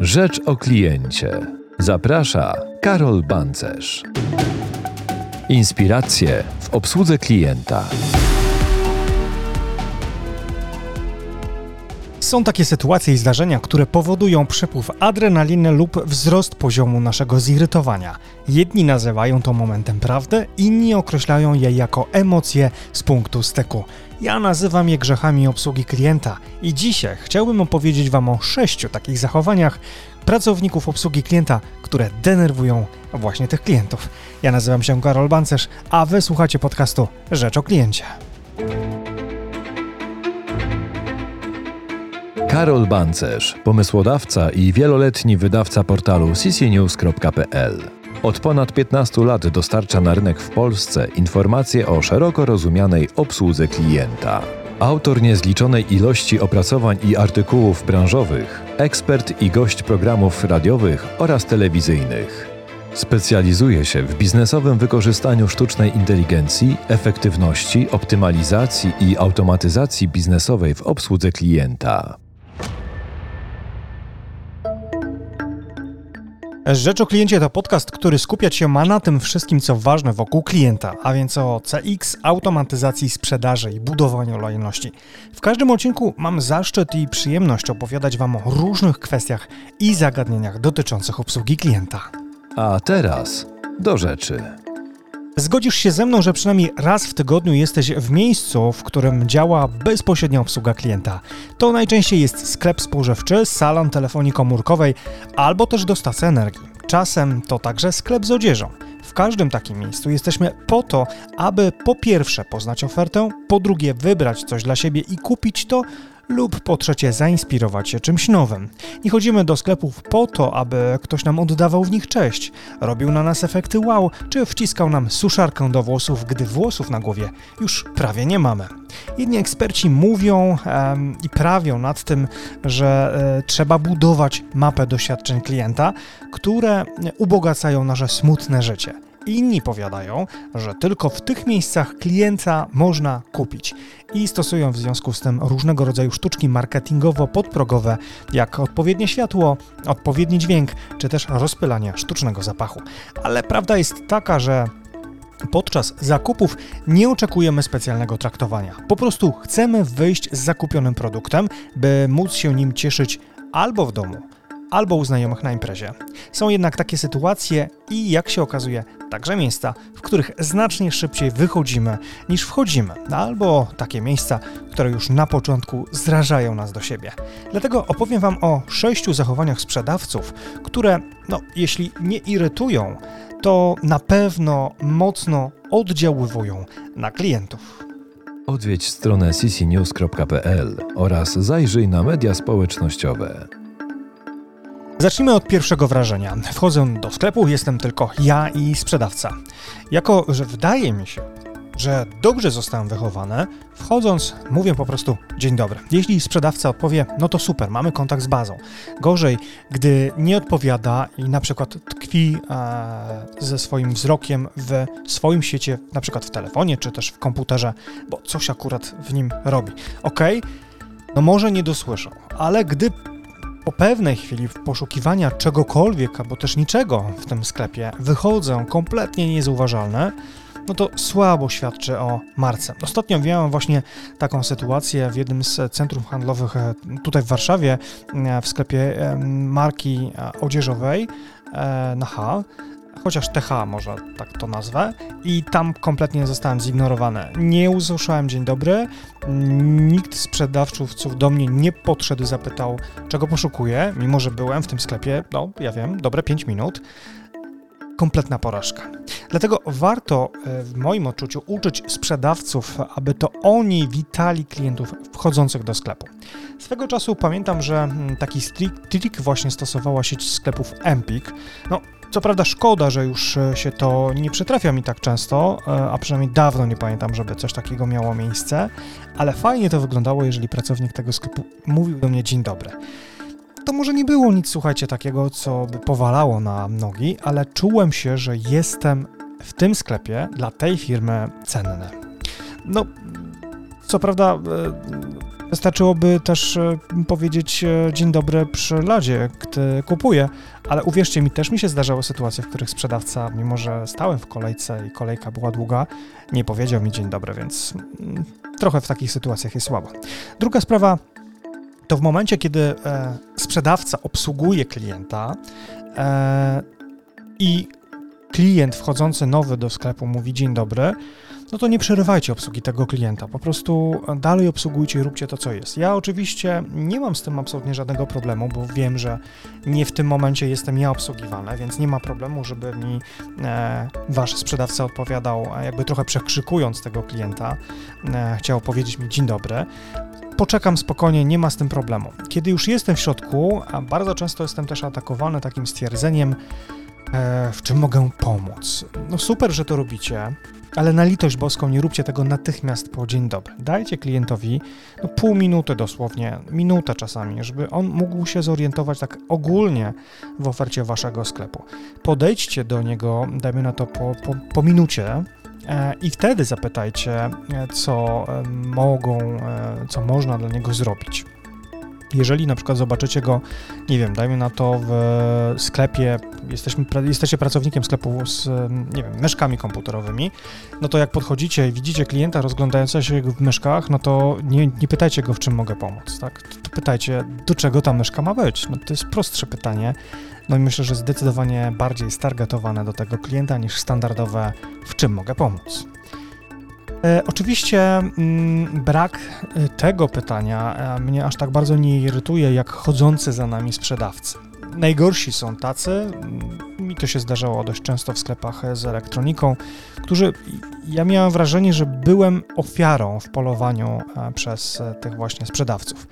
Rzecz o kliencie. Zaprasza Karol Bancerz. Inspiracje w obsłudze klienta. Są takie sytuacje i zdarzenia, które powodują przepływ adrenaliny lub wzrost poziomu naszego zirytowania. Jedni nazywają to momentem prawdy, inni określają je jako emocje z punktu styku. Ja nazywam je grzechami obsługi klienta i dzisiaj chciałbym opowiedzieć Wam o sześciu takich zachowaniach pracowników obsługi klienta, które denerwują właśnie tych klientów. Ja nazywam się Karol Bancerz, a Wy słuchacie podcastu Rzecz o Kliencie. Karol Bancerz, pomysłodawca i wieloletni wydawca portalu ccnews.pl. Od ponad 15 lat dostarcza na rynek w Polsce informacje o szeroko rozumianej obsłudze klienta. Autor niezliczonej ilości opracowań i artykułów branżowych, ekspert i gość programów radiowych oraz telewizyjnych. Specjalizuje się w biznesowym wykorzystaniu sztucznej inteligencji, efektywności, optymalizacji i automatyzacji biznesowej w obsłudze klienta. Rzecz o kliencie to podcast, który skupiać się ma na tym wszystkim, co ważne wokół klienta, a więc o CX, automatyzacji sprzedaży i budowaniu lojalności. W każdym odcinku mam zaszczyt i przyjemność opowiadać Wam o różnych kwestiach i zagadnieniach dotyczących obsługi klienta. A teraz do rzeczy. Zgodzisz się ze mną, że przynajmniej raz w tygodniu jesteś w miejscu, w którym działa bezpośrednia obsługa klienta. To najczęściej jest sklep spożywczy, salon telefonii komórkowej albo też dostawca energii. Czasem to także sklep z odzieżą. W każdym takim miejscu jesteśmy po to, aby po pierwsze poznać ofertę, po drugie wybrać coś dla siebie i kupić to, lub po trzecie zainspirować się czymś nowym. Nie chodzimy do sklepów po to, aby ktoś nam oddawał w nich cześć, robił na nas efekty wow, czy wciskał nam suszarkę do włosów, gdy włosów na głowie już prawie nie mamy. Jedni eksperci mówią i prawią nad tym, że e, trzeba budować mapę doświadczeń klienta, które ubogacają nasze smutne życie. Inni powiadają, że tylko w tych miejscach klienta można kupić i stosują w związku z tym różnego rodzaju sztuczki marketingowo-podprogowe, jak odpowiednie światło, odpowiedni dźwięk, czy też rozpylanie sztucznego zapachu. Ale prawda jest taka, że Podczas zakupów nie oczekujemy specjalnego traktowania. Po prostu chcemy wyjść z zakupionym produktem, by móc się nim cieszyć albo w domu, albo u znajomych na imprezie. Są jednak takie sytuacje i jak się okazuje, także miejsca, w których znacznie szybciej wychodzimy niż wchodzimy, albo takie miejsca, które już na początku zrażają nas do siebie. Dlatego opowiem Wam o sześciu zachowaniach sprzedawców, które, no, jeśli nie irytują, to na pewno mocno oddziaływują na klientów. Odwiedź stronę ccnews.pl oraz zajrzyj na media społecznościowe. Zacznijmy od pierwszego wrażenia. Wchodzę do sklepu, jestem tylko ja i sprzedawca. Jako, że wydaje mi się, że dobrze zostałem wychowany, wchodząc mówię po prostu dzień dobry. Jeśli sprzedawca odpowie, no to super, mamy kontakt z bazą. Gorzej, gdy nie odpowiada i na przykład tkwi e, ze swoim wzrokiem w swoim świecie, na przykład w telefonie czy też w komputerze, bo coś akurat w nim robi. Ok, no może nie dosłyszał, ale gdy po pewnej chwili poszukiwania czegokolwiek, albo też niczego w tym sklepie wychodzą kompletnie niezauważalne, no to słabo świadczy o marce. Ostatnio miałem właśnie taką sytuację w jednym z centrów handlowych e, tutaj w Warszawie, e, w sklepie e, marki odzieżowej na H chociaż TH może tak to nazwę, i tam kompletnie zostałem zignorowany. Nie usłyszałem dzień dobry, nikt z sprzedawców do mnie nie podszedł, zapytał, czego poszukuję, mimo że byłem w tym sklepie, no ja wiem, dobre 5 minut. Kompletna porażka. Dlatego warto e, w moim odczuciu uczyć sprzedawców, aby to oni witali klientów wchodzących do sklepu. Swego czasu pamiętam, że mm, taki trik właśnie stosowała sieć sklepów Empik. No, co prawda szkoda, że już e, się to nie przytrafia mi tak często, e, a przynajmniej dawno nie pamiętam, żeby coś takiego miało miejsce, ale fajnie to wyglądało, jeżeli pracownik tego sklepu mówił do mnie dzień dobry. To może nie było nic, słuchajcie, takiego, co by powalało na nogi, ale czułem się, że jestem w tym sklepie dla tej firmy cenny. No, co prawda, e, Wystarczyłoby też e, powiedzieć e, dzień dobry przy ladzie, gdy kupuję, ale uwierzcie mi, też mi się zdarzały sytuacje, w których sprzedawca, mimo że stałem w kolejce i kolejka była długa, nie powiedział mi dzień dobry, więc mm, trochę w takich sytuacjach jest słabo. Druga sprawa to w momencie, kiedy e, sprzedawca obsługuje klienta i klient wchodzący nowy do sklepu mówi dzień dobry, no to nie przerywajcie obsługi tego klienta. Po prostu dalej obsługujcie i róbcie to, co jest. Ja oczywiście nie mam z tym absolutnie żadnego problemu, bo wiem, że nie w tym momencie jestem ja obsługiwany, więc nie ma problemu, żeby mi e, wasz sprzedawca odpowiadał, jakby trochę przekrzykując tego klienta, e, chciał powiedzieć mi dzień dobry poczekam spokojnie, nie ma z tym problemu. Kiedy już jestem w środku, a bardzo często jestem też atakowany takim stwierdzeniem, e, w czym mogę pomóc. No super, że to robicie, ale na litość boską nie róbcie tego natychmiast po dzień dobry. Dajcie klientowi no, pół minuty dosłownie, minutę czasami, żeby on mógł się zorientować tak ogólnie w ofercie waszego sklepu. Podejdźcie do niego, dajmy na to po, po, po minucie, e, i wtedy zapytajcie, e, co e, mogą, co można dla niego zrobić. Jeżeli na przykład zobaczycie go, nie wiem, dajmy na to w sklepie, jesteśmy, jesteście pracownikiem sklepu z, nie wiem, myszkami komputerowymi, no to jak podchodzicie i widzicie klienta rozglądającego się w myszkach, no to nie, nie pytajcie go, w czym mogę pomóc, tak? To pytajcie, do czego ta myszka ma być. No to jest prostsze pytanie, no i myślę, że zdecydowanie bardziej stargetowane do tego klienta niż standardowe, w czym mogę pomóc. E, oczywiście mm, brak e, tego pytania e, mnie aż tak bardzo nie irytuje, jak chodzący za nami sprzedawcy. Najgorsi są tacy, mm, mi to się zdarzało dość często w sklepach z elektroniką, którzy, ja miałem wrażenie, że byłem ofiarą w polowaniu przez tych właśnie sprzedawców.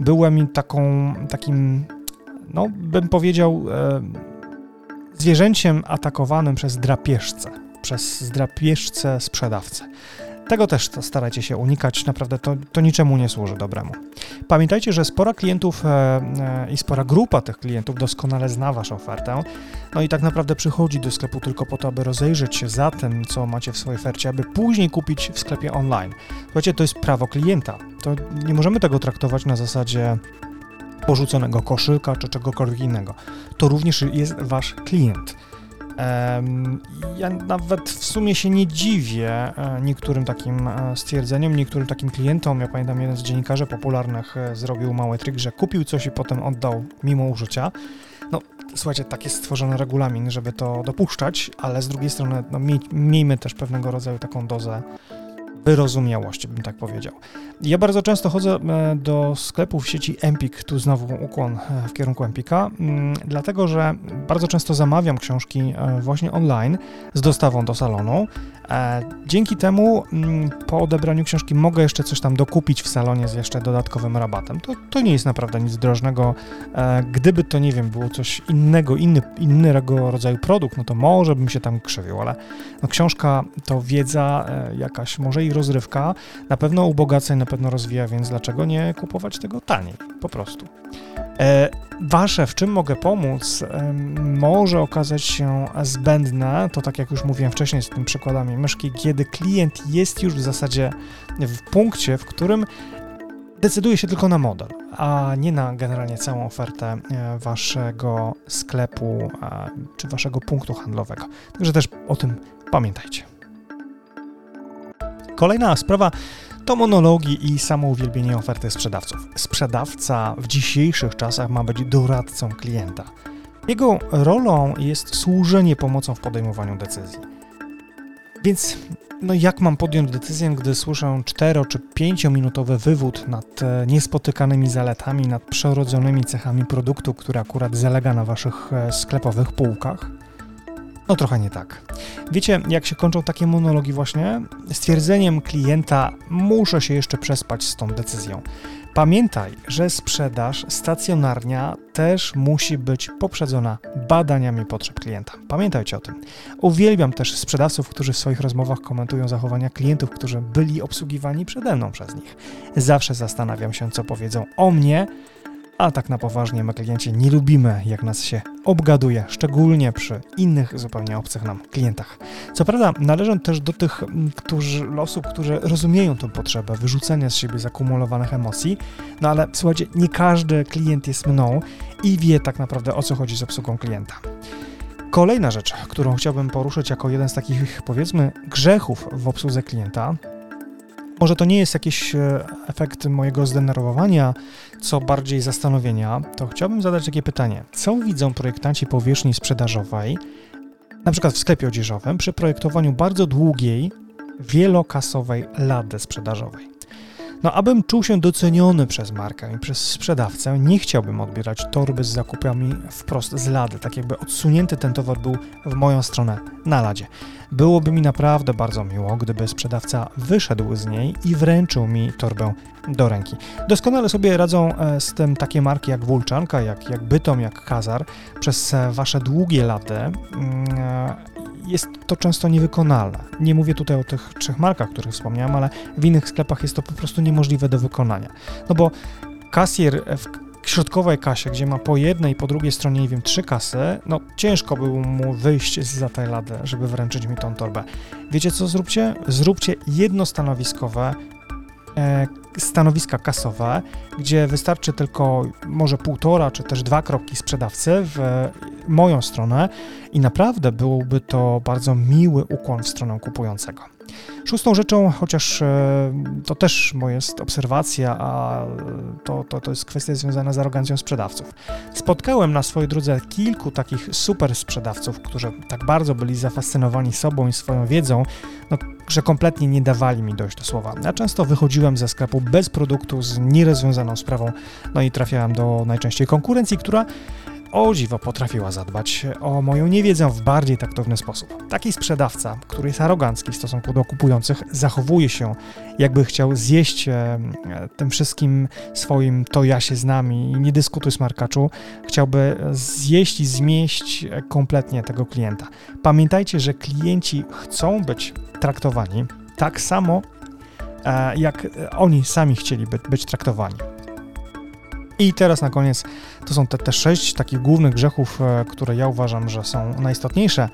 Byłem taką, takim, no bym powiedział, zwierzęciem atakowanym przez drapieżcę, przez drapieżcę sprzedawcę. Tego też starajcie się unikać, naprawdę to, to niczemu nie służy dobremu. Pamiętajcie, że spora klientów e, e, i spora grupa tych klientów doskonale zna Waszą ofertę, no i tak naprawdę przychodzi do sklepu tylko po to, aby rozejrzeć się za tym, co macie w swojej ofercie, aby później kupić w sklepie online. Słuchajcie, to jest prawo klienta. To nie możemy tego traktować na zasadzie porzuconego koszyka czy czegokolwiek innego. To również jest Wasz klient. Ja nawet w sumie się nie dziwię e, niektórym takim e, stwierdzeniom, niektórym takim klientom. Ja pamiętam, jeden z dziennikarzy popularnych e, zrobił mały trik, że kupił coś i potem oddał mimo użycia. No, słuchajcie, tak jest stworzony regulamin, żeby to dopuszczać, ale z drugiej strony no, miej, miejmy też pewnego rodzaju taką dozę wyrozumiałości, bym tak powiedział. Ja bardzo często chodzę e, do sklepów sieci Empik, tu znowu ukłon e, w kierunku Empika, mm, dlatego że bardzo często zamawiam książki e, właśnie online z dostawą do salonu. Dzięki temu mm, po odebraniu książki mogę jeszcze coś tam dokupić w salonie z jeszcze dodatkowym rabatem. To, to nie jest naprawdę nic drożnego. Gdyby to, nie wiem, było coś innego, inny, innego rodzaju produkt, no to może bym się tam krzywił, ale no, książka to wiedza jakaś, może i rozrywka, na pewno ubogaca na pewno rozwija, więc dlaczego nie kupować tego taniej? Po prostu. E, wasze, w czym mogę pomóc, e, może okazać się zbędne, to tak jak już mówiłem wcześniej z tym przykładami myszki, kiedy klient jest już w zasadzie w punkcie, w którym decyduje się tylko na model, a nie na generalnie całą ofertę e, waszego sklepu czy waszego punktu handlowego. Także też o tym pamiętajcie. Kolejna sprawa to monologi i samouwielbienie oferty sprzedawców. Sprzedawca w dzisiejszych czasach ma być doradcą klienta. Jego rolą jest służenie pomocą w podejmowaniu decyzji. Więc no jak mam podjąć decyzję, gdy słyszę 4 czy 5 minutowy wywód nad e, niespotykanymi zaletami, nad przerodzonymi cechami produktu, który akurat zalega na waszych e, sklepowych półkach? No trochę nie tak. Wiecie, jak się kończą takie monologi właśnie? Stwierdzeniem klienta muszę się jeszcze przespać z tą decyzją. Pamiętaj, że sprzedaż stacjonarnia też musi być poprzedzona badaniami potrzeb klienta. Pamiętajcie o tym. Uwielbiam też sprzedawców, którzy w swoich rozmowach komentują zachowania klientów, którzy byli obsługiwani przede mną przez nich. Zawsze zastanawiam się, co powiedzą o mnie, A tak na poważnie, my klienci nie lubimy, jak nas się obgaduje, szczególnie przy innych, zupełnie obcych nam klientach. Co prawda, należę też do tych którzy, osób, którzy rozumieją tę potrzebę wyrzucenia z siebie zakumulowanych emocji, no ale słuchajcie, nie każdy klient jest mną i wie tak naprawdę o co chodzi z obsługą klienta. Kolejna rzecz, którą chciałbym poruszyć jako jeden z takich, powiedzmy, grzechów w obsłudze klienta, może to nie jest jakiś e, efekt mojego zdenerwowania, co bardziej zastanowienia, to chciałbym zadać takie pytanie. Co widzą projektanci powierzchni sprzedażowej, na przykład w sklepie odzieżowym, przy projektowaniu bardzo długiej, wielokasowej lady sprzedażowej? No, abym czuł się doceniony przez markę i przez sprzedawcę, nie chciałbym odbierać torby z zakupami wprost z lady, tak jakby odsunięty ten towar był w moją stronę na ladzie. Byłoby mi naprawdę bardzo miło, gdyby sprzedawca wyszedł z niej i wręczył mi torbę do ręki. Doskonale sobie radzą e, z tym takie marki jak Wulczanka, jak, jak Bytom, jak Kazar. Przez e, wasze długie lata mm, e, jest to często niewykonalne. Nie mówię tutaj o tych trzech markach, o których wspomniałem, ale w innych sklepach jest to po prostu niemożliwe do wykonania. No bo kasjer w środkowej kasie, gdzie ma po jednej i po drugiej stronie, nie wiem, trzy kasy, no ciężko było mu wyjść z tej lady, żeby wręczyć mi tą torbę. Wiecie co zróbcie? Zróbcie jedno stanowiskowe, e, stanowiska kasowe, gdzie wystarczy tylko może półtora czy też dwa kroki sprzedawcy w moją stronę i naprawdę byłby to bardzo miły ukłon w stronę kupującego. Szóstą rzeczą, chociaż e, to też moja jest obserwacja, a to, to, to jest kwestia związana z arogancją sprzedawców. Spotkałem na swojej drodze kilku takich super sprzedawców, którzy tak bardzo byli zafascynowani sobą i swoją wiedzą, no, że kompletnie nie dawali mi dojść do słowa. Ja często wychodziłem ze sklepu bez produktu, z nierozwiązaną sprawą, no i trafiałem do najczęściej konkurencji, która o dziwo potrafiła zadbać o moją niewiedzę w bardziej taktowny sposób. Taki sprzedawca, który jest arogancki w stosunku do kupujących, zachowuje się, jakby chciał zjeść e, tym wszystkim swoim to ja się znam i nie dyskutuj smarkaczu, chciałby zjeść i zmieść kompletnie tego klienta. Pamiętajcie, że klienci chcą być traktowani tak samo, e, jak oni sami chcieli być, być traktowani. I teraz na koniec to są te, te sześć takich głównych grzechów, e, które ja uważam, że są najistotniejsze.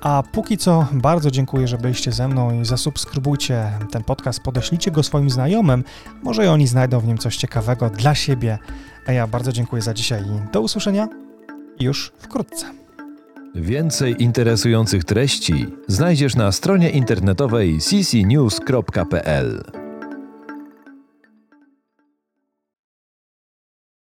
A póki co bardzo dziękuję, że byliście ze mną i zasubskrybujcie ten podcast, podeślijcie go swoim znajomym, może i oni znajdą w nim coś ciekawego dla siebie. A ja bardzo dziękuję za dzisiaj i do usłyszenia już wkrótce. Więcej interesujących treści znajdziesz na stronie internetowej ccnews.pl.